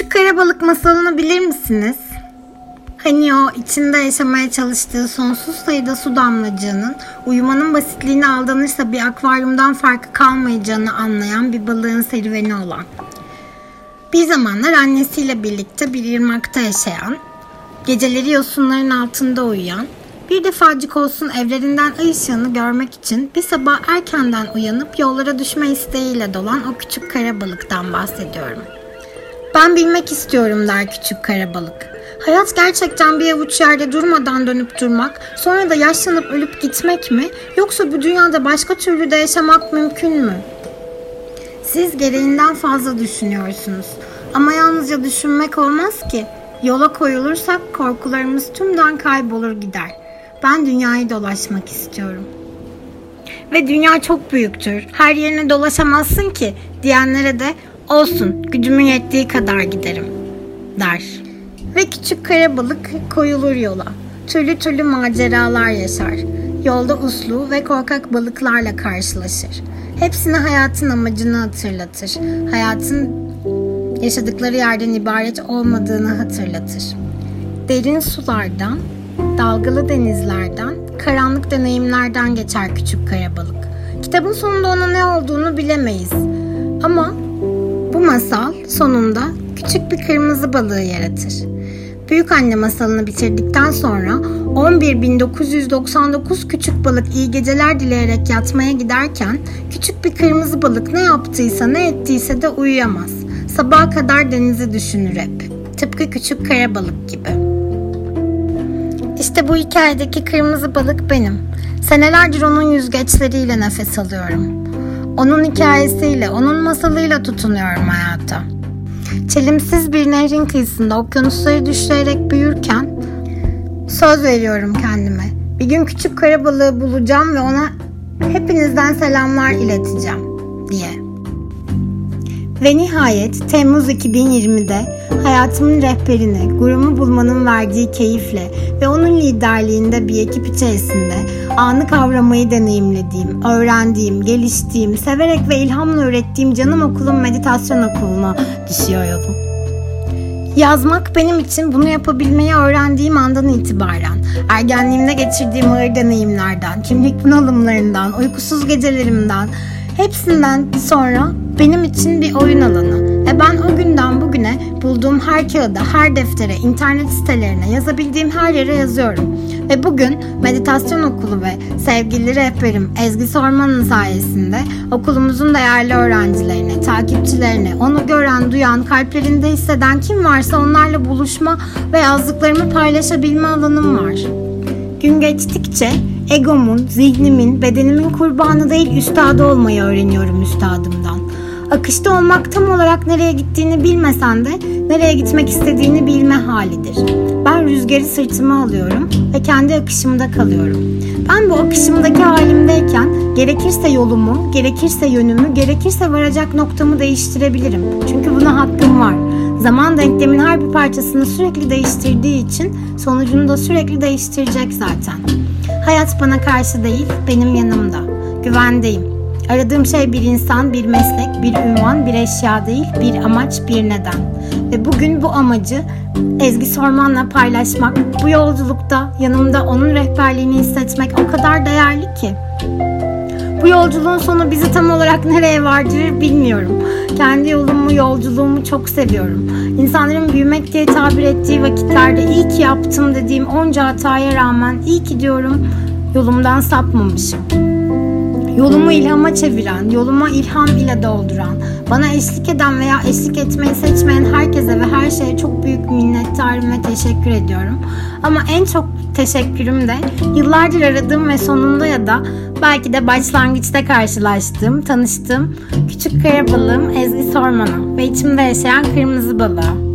Küçük karabalık masalını bilir misiniz? Hani o içinde yaşamaya çalıştığı sonsuz sayıda su damlacığının uyumanın basitliğine aldanırsa bir akvaryumdan farkı kalmayacağını anlayan bir balığın serüveni olan. Bir zamanlar annesiyle birlikte bir ırmakta yaşayan, geceleri yosunların altında uyuyan, bir defacık olsun evlerinden ay ışığını görmek için bir sabah erkenden uyanıp yollara düşme isteğiyle dolan o küçük kara balıktan bahsediyorum. Ben bilmek istiyorum der küçük kara balık. Hayat gerçekten bir avuç yerde durmadan dönüp durmak, sonra da yaşlanıp ölüp gitmek mi? Yoksa bu dünyada başka türlü de yaşamak mümkün mü? Siz gereğinden fazla düşünüyorsunuz. Ama yalnızca düşünmek olmaz ki. Yola koyulursak korkularımız tümden kaybolur gider. Ben dünyayı dolaşmak istiyorum. Ve dünya çok büyüktür. Her yerine dolaşamazsın ki diyenlere de olsun gücümün yettiği kadar giderim der. Ve küçük kara balık koyulur yola. Türlü türlü maceralar yaşar. Yolda uslu ve korkak balıklarla karşılaşır. Hepsine hayatın amacını hatırlatır. Hayatın yaşadıkları yerden ibaret olmadığını hatırlatır. Derin sulardan, dalgalı denizlerden, karanlık deneyimlerden geçer küçük kara balık. Kitabın sonunda ona ne olduğunu bilemeyiz. Ama bu masal sonunda küçük bir kırmızı balığı yaratır. Büyük anne masalını bitirdikten sonra 11.999 küçük balık iyi geceler dileyerek yatmaya giderken küçük bir kırmızı balık ne yaptıysa ne ettiyse de uyuyamaz. Sabaha kadar denizi düşünür hep. Tıpkı küçük kara balık gibi. İşte bu hikayedeki kırmızı balık benim. Senelerdir onun yüzgeçleriyle nefes alıyorum. Onun hikayesiyle, onun masalıyla tutunuyorum hayata. Çelimsiz bir nehrin kıyısında okyanusları düşleyerek büyürken söz veriyorum kendime. Bir gün küçük kara balığı bulacağım ve ona hepinizden selamlar ileteceğim diye. Ve nihayet Temmuz 2020'de hayatımın rehberini, gurumu bulmanın verdiği keyifle ve onun liderliğinde bir ekip içerisinde anı kavramayı deneyimlediğim, öğrendiğim, geliştiğim, severek ve ilhamla öğrettiğim canım okulum meditasyon okuluna düşüyor yolum. Yazmak benim için bunu yapabilmeyi öğrendiğim andan itibaren, ergenliğimde geçirdiğim ağır deneyimlerden, kimlik bunalımlarından, uykusuz gecelerimden, hepsinden sonra benim için bir oyun alanı. Ve ben o günden bugüne bulduğum her kağıda, her deftere, internet sitelerine, yazabildiğim her yere yazıyorum. Ve bugün meditasyon okulu ve sevgili rehberim Ezgi Sorman'ın sayesinde okulumuzun değerli öğrencilerine, takipçilerine, onu gören, duyan, kalplerinde hisseden kim varsa onlarla buluşma ve yazdıklarımı paylaşabilme alanım var. Gün geçtikçe egomun, zihnimin, bedenimin kurbanı değil üstadı olmayı öğreniyorum üstadımdan. Akışta olmak tam olarak nereye gittiğini bilmesen de nereye gitmek istediğini bilme halidir. Ben rüzgarı sırtıma alıyorum ve kendi akışımda kalıyorum. Ben bu akışımdaki halimdeyken gerekirse yolumu, gerekirse yönümü, gerekirse varacak noktamı değiştirebilirim. Çünkü buna hakkım var. Zaman denklemin her bir parçasını sürekli değiştirdiği için sonucunu da sürekli değiştirecek zaten. Hayat bana karşı değil, benim yanımda. Güvendeyim. Aradığım şey bir insan, bir meslek, bir ünvan, bir eşya değil, bir amaç, bir neden. Ve bugün bu amacı Ezgi Sorman'la paylaşmak, bu yolculukta yanımda onun rehberliğini hissetmek o kadar değerli ki. Bu yolculuğun sonu bizi tam olarak nereye vardırır bilmiyorum. Kendi yolumu, yolculuğumu çok seviyorum. İnsanların büyümek diye tabir ettiği vakitlerde iyi ki yaptım dediğim onca hataya rağmen iyi ki diyorum yolumdan sapmamışım. Yolumu ilhama çeviren, yoluma ilham ile dolduran, bana eşlik eden veya eşlik etmeyi seçmeyen herkese ve her şeye çok büyük minnettarım ve teşekkür ediyorum. Ama en çok teşekkürüm de yıllardır aradığım ve sonunda ya da belki de başlangıçta karşılaştığım, tanıştığım küçük kara balığım Ezgi Sorman'a ve içimde yaşayan kırmızı balığa.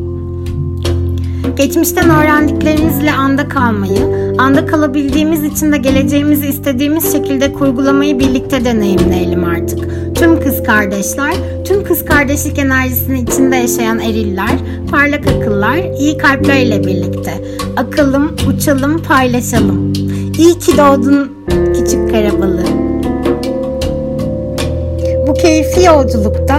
Geçmişten öğrendiklerimizle anda kalmayı, anda kalabildiğimiz için de geleceğimizi istediğimiz şekilde kurgulamayı birlikte deneyimleyelim artık. Tüm kız kardeşler, tüm kız kardeşlik enerjisini içinde yaşayan eriller, parlak akıllar, iyi kalplerle birlikte. Akılım, uçalım, paylaşalım. İyi ki doğdun küçük karabalı. Bu keyifli yolculukta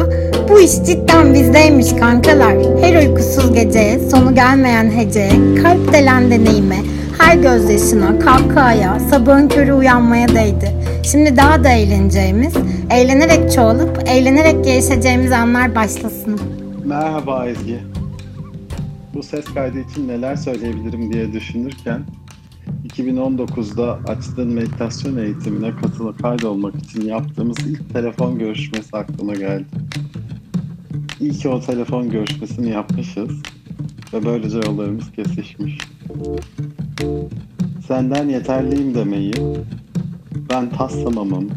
Bu iş cidden bizdeymiş kankalar. Her uykusuz geceye, sonu gelmeyen heceye, kalp delen deneyime, her gözyaşına, kahkahaya, sabahın körü uyanmaya değdi. Şimdi daha da eğleneceğimiz, eğlenerek çoğalıp, eğlenerek gelişeceğimiz anlar başlasın. Merhaba Ezgi. Bu ses kaydı için neler söyleyebilirim diye düşünürken 2019'da açtığın meditasyon eğitimine katılıp kaydolmak için yaptığımız ilk telefon görüşmesi aklıma geldi. İyi ki o telefon görüşmesini yapmışız ve böylece yollarımız kesişmiş. Senden yeterliyim demeyi, ben tas tamamım,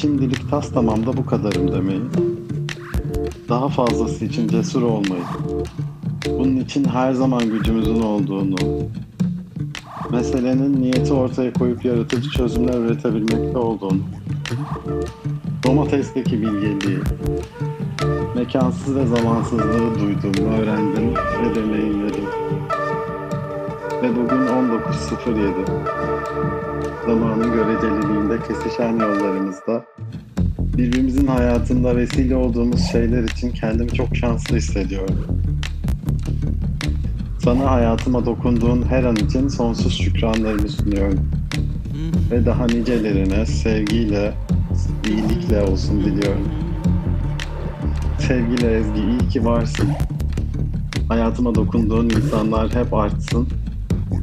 şimdilik tas tamam da bu kadarım demeyi, daha fazlası için cesur olmayı, bunun için her zaman gücümüzün olduğunu, meselenin niyeti ortaya koyup yaratıcı çözümler üretebilmekte olduğunu, domatesteki bilgeliği, mekansız ve zamansızlığı duydum, öğrendim ve deneyimledim. Ve bugün 19.07. Zamanın göreceliliğinde kesişen yollarımızda birbirimizin hayatında vesile olduğumuz şeyler için kendimi çok şanslı hissediyorum. Sana hayatıma dokunduğun her an için sonsuz şükranlarımı sunuyorum. Ve daha nicelerine sevgiyle, iyilikle olsun diliyorum. Sevgili Ezgi iyi ki varsın. Hayatıma dokunduğun insanlar hep artsın.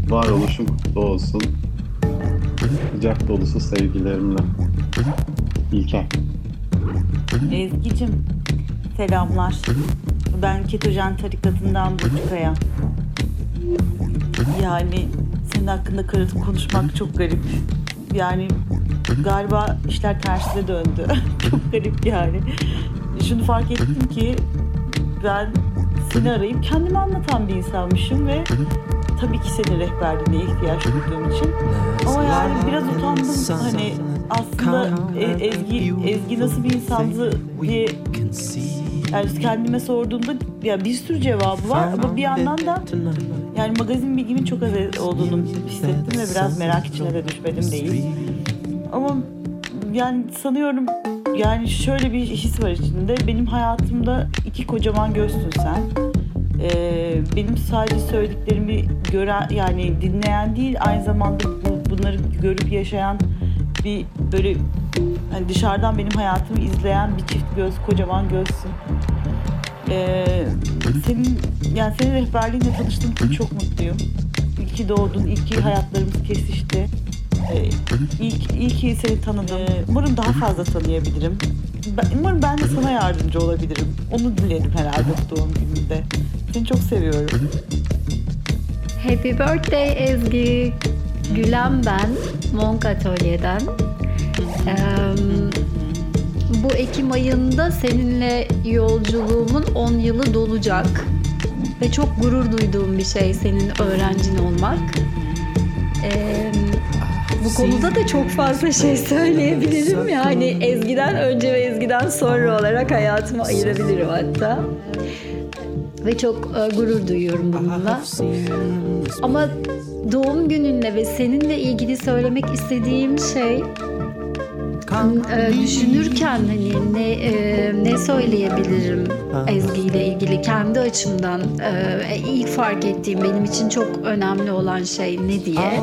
Varoluşun kutlu olsun. Sıcak dolusu sevgilerimle. İlker. Ezgi'cim selamlar. Ben Ketojen tarikatından Burçkaya. Yani senin hakkında karıtıp konuşmak çok garip. Yani galiba işler tersine döndü. çok garip yani. Şunu fark ettim ki ben seni arayıp kendimi anlatan bir insanmışım ve tabii ki senin rehberliğine ihtiyaç duyduğum için. Ama yani biraz utandım. hani aslında e, Ezgi, Ezgi nasıl bir insandı diye yani kendime sorduğumda ya bir sürü cevabı var ama bir yandan da yani magazin bilgimin çok az olduğunu hissettim ve biraz merak içine de düşmedim değil. Ama yani sanıyorum yani şöyle bir his var içinde. Benim hayatımda iki kocaman gözsün sen. Ee, benim sadece söylediklerimi gören yani dinleyen değil aynı zamanda bu, bunları görüp yaşayan bir böyle hani dışarıdan benim hayatımı izleyen bir çift göz kocaman gözsün. Ee, senin yani senin rehberliğinle tanıştığım için çok mutluyum. İyi ki doğdun, iyi ki hayatlarımız kesişti. Ee, iyi, ki- seni tanıdım. Ee, umarım daha fazla tanıyabilirim. Ben, umarım ben de sana yardımcı olabilirim. Onu dilerim herhalde doğum gününde. Seni çok seviyorum. Happy birthday Ezgi. Gülen ben, Monk Atölye'den. Eee, bu Ekim ayında seninle yolculuğumun 10 yılı dolacak. Ve çok gurur duyduğum bir şey senin öğrencin olmak. Konuda da çok fazla şey söyleyebilirim. Yani Ezgi'den önce ve Ezgi'den sonra olarak hayatıma ayırabilirim hatta. Ve çok e, gurur duyuyorum bununla. Ama doğum gününle ve seninle ilgili söylemek istediğim şey e, düşünürken hani ne e, ne söyleyebilirim Ezgi ile ilgili kendi açımdan ilk fark ettiğim benim için çok önemli olan şey ne diye.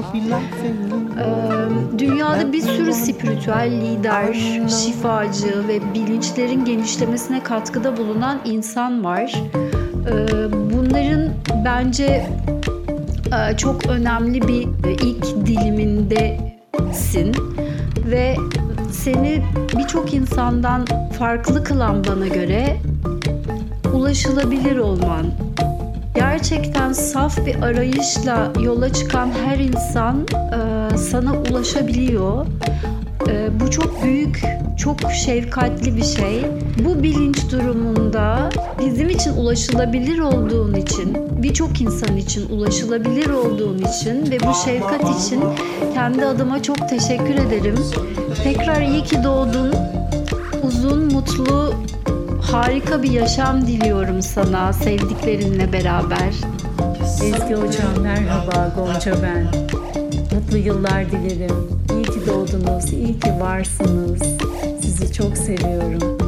Dünyada bir sürü spiritüel lider, şifacı ve bilinçlerin genişlemesine katkıda bulunan insan var. Ee, Bunların bence e, çok önemli bir e, ilk dilimindesin ve seni birçok insandan farklı kılan bana göre ulaşılabilir olman. Gerçekten saf bir arayışla yola çıkan her insan e, sana ulaşabiliyor. E, bu çok büyük, çok şefkatli bir şey. Bu bilinç durumunda bizim için ulaşılabilir olduğun için, birçok insan için ulaşılabilir olduğun için ve bu şefkat için kendi adıma çok teşekkür ederim. Tekrar iyi ki doğdun. Uzun, mutlu, harika bir yaşam diliyorum sana sevdiklerinle beraber. Ezgi Hocam merhaba Gonca ben. Mutlu yıllar dilerim. İyi ki doğdunuz, iyi ki varsınız. Sizi çok seviyorum.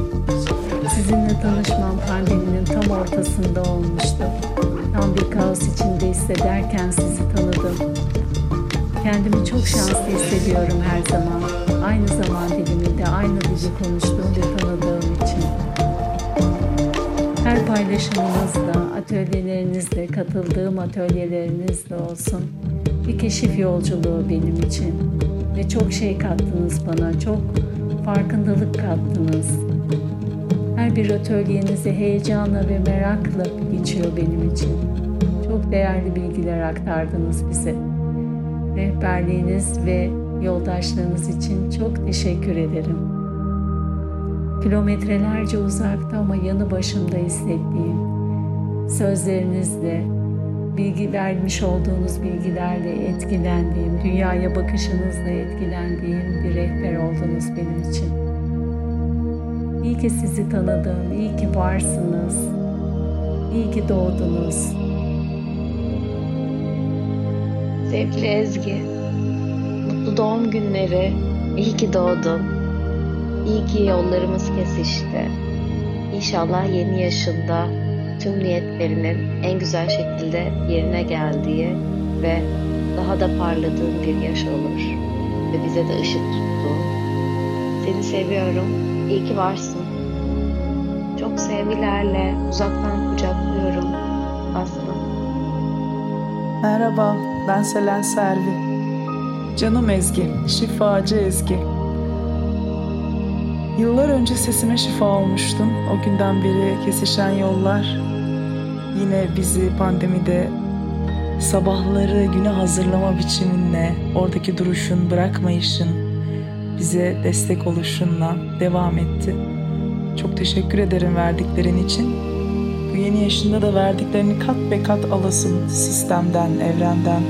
Sizinle tanışmam pandeminin tam ortasında olmuştu. Tam bir kaos içinde hissederken sizi tanıdım. Kendimi çok şanslı hissediyorum her zaman. Aynı zaman diliminde aynı dili konuştuğum ve tanıdığım için. Her paylaşımınızla, atölyelerinizle, katıldığım atölyelerinizle olsun bir keşif yolculuğu benim için. Ve çok şey kattınız bana, çok farkındalık kattınız. Her bir atölyenizi heyecanla ve merakla geçiyor benim için. Çok değerli bilgiler aktardınız bize. Rehberliğiniz ve yoldaşlığınız için çok teşekkür ederim. Kilometrelerce uzakta ama yanı başımda hissettiğim sözlerinizle, bilgi vermiş olduğunuz bilgilerle etkilendiğim, dünyaya bakışınızla etkilendiğim bir rehber oldunuz benim için. İyi ki sizi tanıdım, iyi ki varsınız, iyi ki doğdunuz. Sevgili Ezgi, mutlu doğum günleri, iyi ki doğdun, iyi ki yollarımız kesişti. İnşallah yeni yaşında tüm niyetlerinin en güzel şekilde yerine geldiği ve daha da parladığın bir yaş olur ve bize de ışık tuttuğun. Seni seviyorum, iyi ki varsın. Çok sevgilerle uzaktan kucaklıyorum Aslı. Merhaba, ben Selen Servi. Canım Ezgi, şifacı Ezgi. Yıllar önce sesime şifa olmuştun. O günden beri kesişen yollar yine bizi pandemide sabahları güne hazırlama biçiminle, oradaki duruşun, bırakmayışın, bize destek oluşunla devam etti. Çok teşekkür ederim verdiklerin için. Bu yeni yaşında da verdiklerini kat be kat alasın sistemden, evrenden.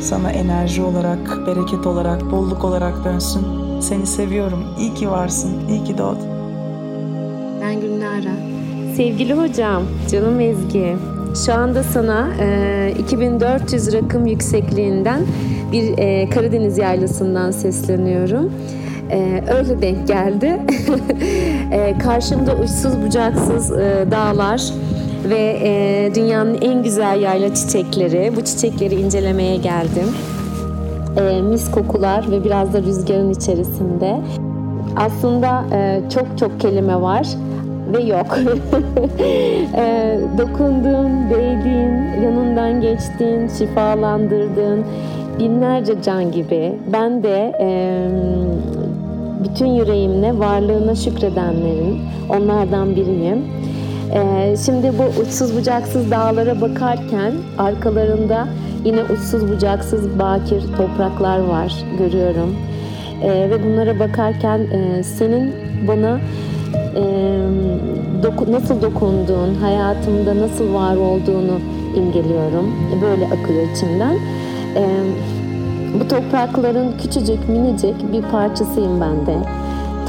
Sana enerji olarak, bereket olarak, bolluk olarak dönsün. Seni seviyorum. İyi ki varsın. İyi ki doğdun. Ben Gülnara. Sevgili hocam, canım Ezgi, şu anda sana e, 2400 rakım yüksekliğinden bir e, Karadeniz yaylasından sesleniyorum. E, öyle denk geldi. e, karşımda uçsuz bucaksız e, dağlar ve e, dünyanın en güzel yayla çiçekleri. Bu çiçekleri incelemeye geldim. E, mis kokular ve biraz da rüzgarın içerisinde. Aslında e, çok çok kelime var ve yok. e, dokundun, değdin, yanından geçtin, şifalandırdın. Binlerce can gibi. Ben de e, bütün yüreğimle varlığına şükredenlerin onlardan biriyim. E, şimdi bu uçsuz bucaksız dağlara bakarken arkalarında yine uçsuz bucaksız bakir topraklar var görüyorum. E, ve bunlara bakarken e, senin bana e, doku, nasıl dokunduğun, hayatımda nasıl var olduğunu imgeliyorum. Böyle akıyor içimden. E, bu toprakların küçücük, minicik bir parçasıyım ben de.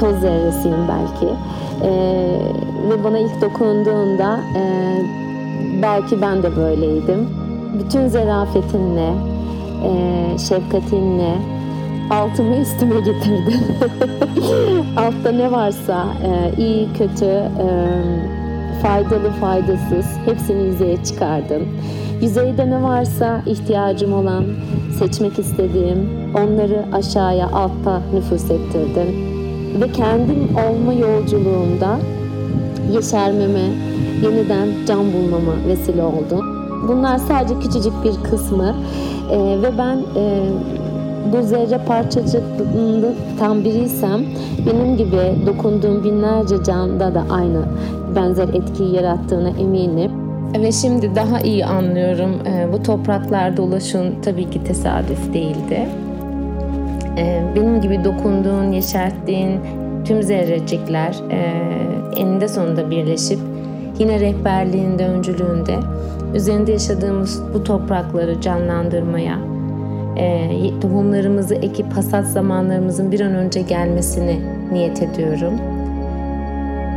Toz zerresiyim belki. E, ve bana ilk dokunduğunda e, belki ben de böyleydim. Bütün zerafetinle, e, şefkatinle, altımı üstüme getirdin. Altta ne varsa e, iyi, kötü, e, faydalı, faydasız hepsini yüzeye çıkardın. Yüzeyde ne varsa ihtiyacım olan, seçmek istediğim onları aşağıya, altta nüfus ettirdin. Ve kendim olma yolculuğumda yeşermeme, yeniden can bulmama vesile oldun. Bunlar sadece küçücük bir kısmı e, ve ben e, bu zerre parçacıktan biriysem benim gibi dokunduğum binlerce canda da aynı benzer etkiyi yarattığına eminim. Ve şimdi daha iyi anlıyorum. Bu topraklarda ulaşın tabii ki tesadüf değildi. Benim gibi dokunduğun, yeşerttiğin tüm zerrecikler eninde sonunda birleşip yine rehberliğinde, öncülüğünde üzerinde yaşadığımız bu toprakları canlandırmaya, e, tohumlarımızı ekip hasat zamanlarımızın bir an önce gelmesini niyet ediyorum.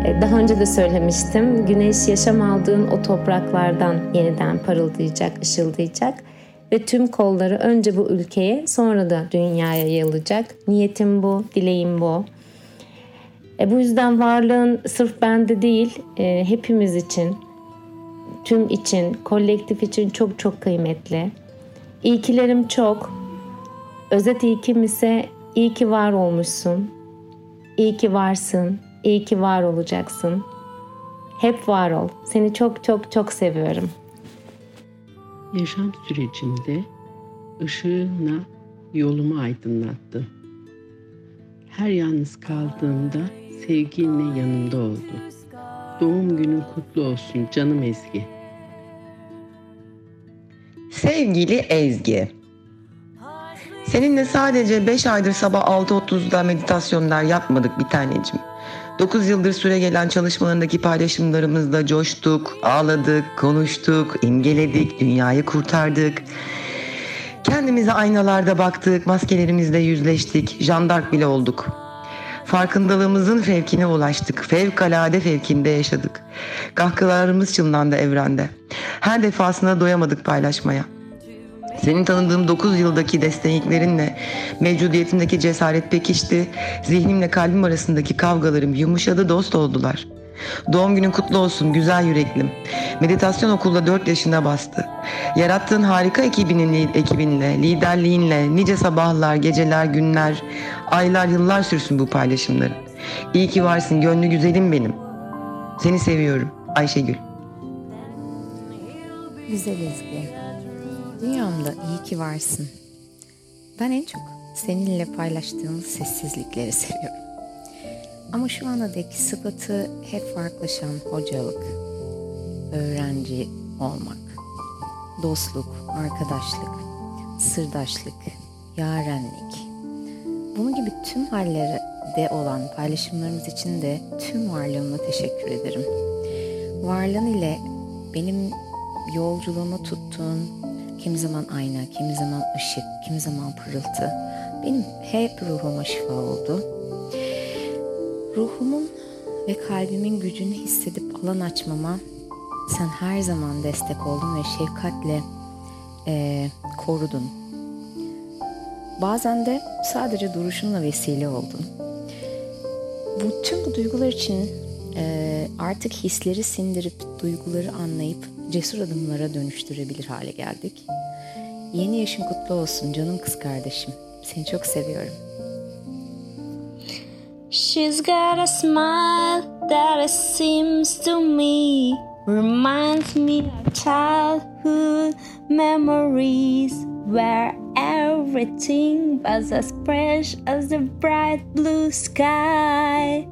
E, daha önce de söylemiştim. Güneş yaşam aldığın o topraklardan yeniden parıldayacak, ışıldayacak ve tüm kolları önce bu ülkeye sonra da dünyaya yayılacak. Niyetim bu, dileğim bu. E, bu yüzden varlığın sırf bende değil, e, hepimiz için, tüm için, kolektif için çok çok kıymetli. İyikilerim çok. Özet ilkim ise iyi ki var olmuşsun. İyi ki varsın. İyi ki var olacaksın. Hep var ol. Seni çok çok çok seviyorum. Yaşam sürecinde ışığına yolumu aydınlattın. Her yalnız kaldığımda sevginle yanımda oldu. Doğum günün kutlu olsun canım Ezgi. Sevgili Ezgi, seninle sadece 5 aydır sabah 6.30'da meditasyonlar yapmadık bir tanecim. 9 yıldır süre gelen çalışmalarındaki paylaşımlarımızda coştuk, ağladık, konuştuk, imgeledik, dünyayı kurtardık. Kendimize aynalarda baktık, maskelerimizle yüzleştik, jandark bile olduk. Farkındalığımızın fevkine ulaştık. Fevkalade fevkinde yaşadık. Kahkahalarımız çınlandı evrende. Her defasında doyamadık paylaşmaya. Senin tanıdığım 9 yıldaki desteklerinle mevcudiyetimdeki cesaret pekişti. Zihnimle kalbim arasındaki kavgalarım yumuşadı dost oldular. Doğum günün kutlu olsun güzel yüreklim. Meditasyon okulda 4 yaşına bastı. Yarattığın harika ekibinin, ekibinle, liderliğinle nice sabahlar, geceler, günler, aylar, yıllar sürsün bu paylaşımların. İyi ki varsın gönlü güzelim benim. Seni seviyorum Ayşegül. Güzel Ezgi. Dünyamda iyi ki varsın. Ben en çok seninle paylaştığımız sessizlikleri seviyorum. Ama şu ana dek sıfatı hep farklılaşan hocalık, öğrenci olmak, dostluk, arkadaşlık, sırdaşlık, yarenlik. Bunun gibi tüm hallerde olan paylaşımlarımız için de tüm varlığımla teşekkür ederim. Varlığın ile benim yolculuğumu tuttuğun kimi zaman ayna, kimi zaman ışık, kimi zaman pırıltı benim hep ruhuma şifa oldu. Ruhumun ve kalbimin gücünü hissedip alan açmama sen her zaman destek oldun ve şefkatle e, korudun. Bazen de sadece duruşunla vesile oldun. Bu tüm bu duygular için e, artık hisleri sindirip duyguları anlayıp cesur adımlara dönüştürebilir hale geldik. Yeni yaşın kutlu olsun canım kız kardeşim. Seni çok seviyorum. She's got a smile that it seems to me reminds me of childhood memories where everything was as fresh as the bright blue sky.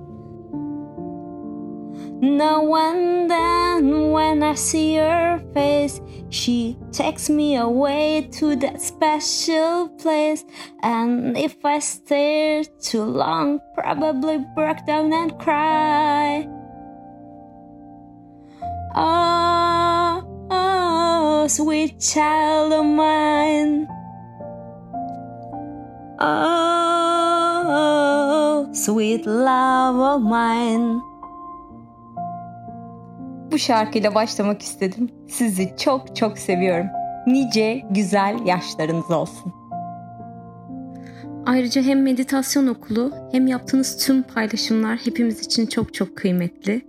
Now and then, when I see her face, she takes me away to that special place. And if I stare too long, probably break down and cry. Oh, oh, sweet child of mine. Oh, sweet love of mine. Bu şarkıyla başlamak istedim. Sizi çok çok seviyorum. Nice güzel yaşlarınız olsun. Ayrıca hem meditasyon okulu hem yaptığınız tüm paylaşımlar hepimiz için çok çok kıymetli.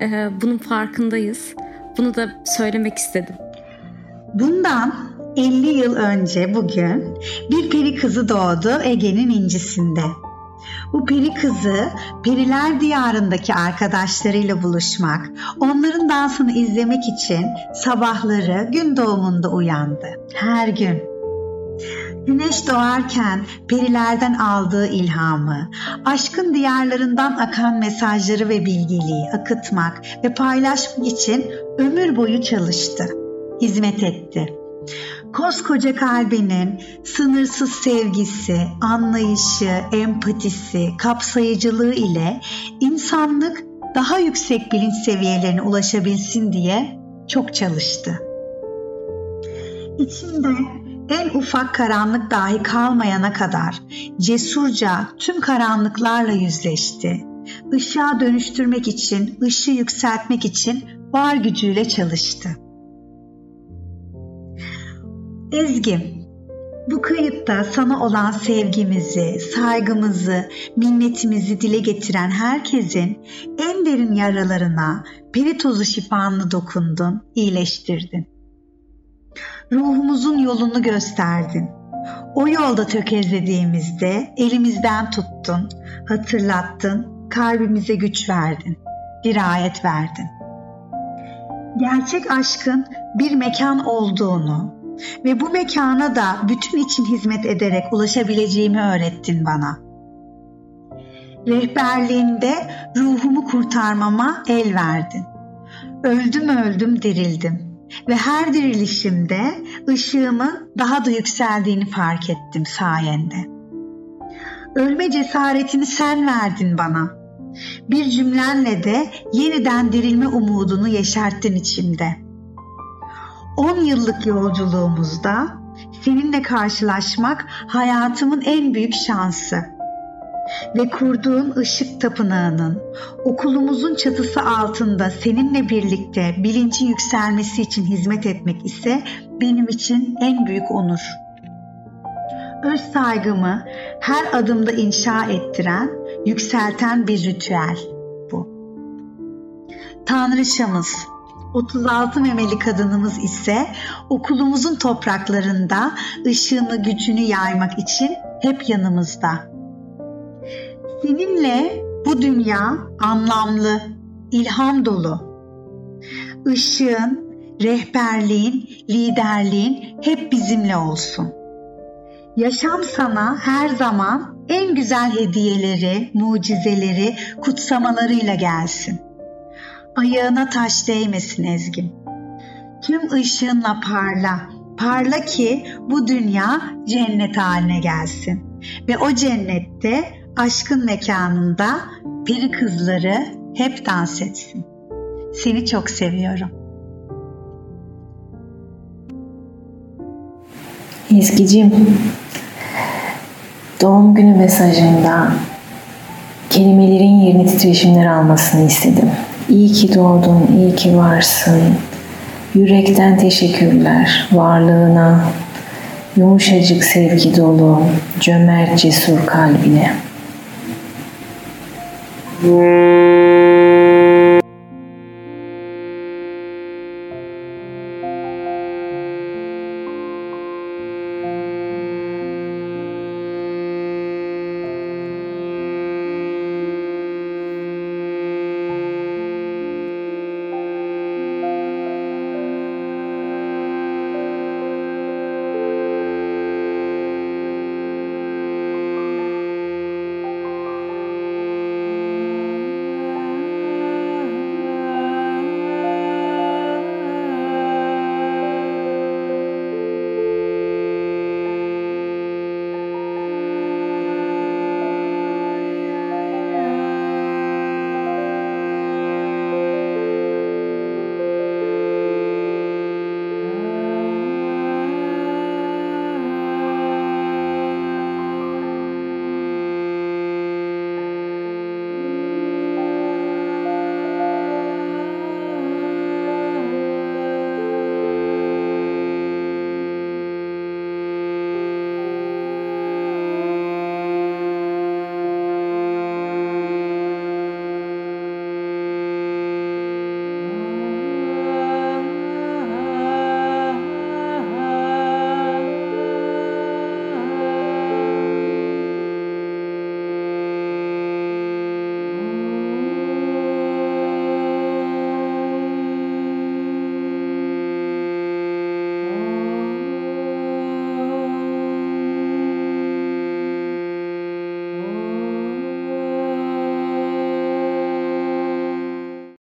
Ee, bunun farkındayız. Bunu da söylemek istedim. Bundan 50 yıl önce bugün bir peri kızı doğdu Ege'nin incisinde. Bu peri kızı periler diyarındaki arkadaşlarıyla buluşmak, onların dansını izlemek için sabahları gün doğumunda uyandı. Her gün. Güneş doğarken perilerden aldığı ilhamı, aşkın diyarlarından akan mesajları ve bilgeliği akıtmak ve paylaşmak için ömür boyu çalıştı, hizmet etti koskoca kalbinin sınırsız sevgisi, anlayışı, empatisi, kapsayıcılığı ile insanlık daha yüksek bilinç seviyelerine ulaşabilsin diye çok çalıştı. İçinde en ufak karanlık dahi kalmayana kadar cesurca tüm karanlıklarla yüzleşti. Işığa dönüştürmek için, ışığı yükseltmek için var gücüyle çalıştı. Ezgi, Bu kayıtta sana olan sevgimizi, saygımızı, minnetimizi dile getiren herkesin en derin yaralarına peri tozu şifanlı dokundun, iyileştirdin. Ruhumuzun yolunu gösterdin. O yolda tökezlediğimizde elimizden tuttun, hatırlattın, kalbimize güç verdin, dirayet verdin. Gerçek aşkın bir mekan olduğunu ve bu mekana da bütün için hizmet ederek ulaşabileceğimi öğrettin bana. Rehberliğinde ruhumu kurtarmama el verdin. Öldüm öldüm dirildim ve her dirilişimde ışığımın daha da yükseldiğini fark ettim sayende. Ölme cesaretini sen verdin bana. Bir cümlenle de yeniden dirilme umudunu yeşerttin içimde. 10 yıllık yolculuğumuzda seninle karşılaşmak hayatımın en büyük şansı. Ve kurduğun ışık tapınağının okulumuzun çatısı altında seninle birlikte bilincin yükselmesi için hizmet etmek ise benim için en büyük onur. Öz saygımı her adımda inşa ettiren, yükselten bir ritüel bu. Tanrıçamız, 36 memeli kadınımız ise okulumuzun topraklarında ışığını gücünü yaymak için hep yanımızda. Seninle bu dünya anlamlı, ilham dolu. Işığın, rehberliğin, liderliğin hep bizimle olsun. Yaşam sana her zaman en güzel hediyeleri, mucizeleri, kutsamalarıyla gelsin. Ayağına taş değmesin Ezgin. Tüm ışığınla parla, parla ki bu dünya cennet haline gelsin. Ve o cennette aşkın mekanında peri kızları hep dans etsin. Seni çok seviyorum. Ezgi'cim, doğum günü mesajında kelimelerin yerini titreşimler almasını istedim. İyi ki doğdun, iyi ki varsın. Yürekten teşekkürler varlığına, yumuşacık sevgi dolu, cömert cesur kalbine.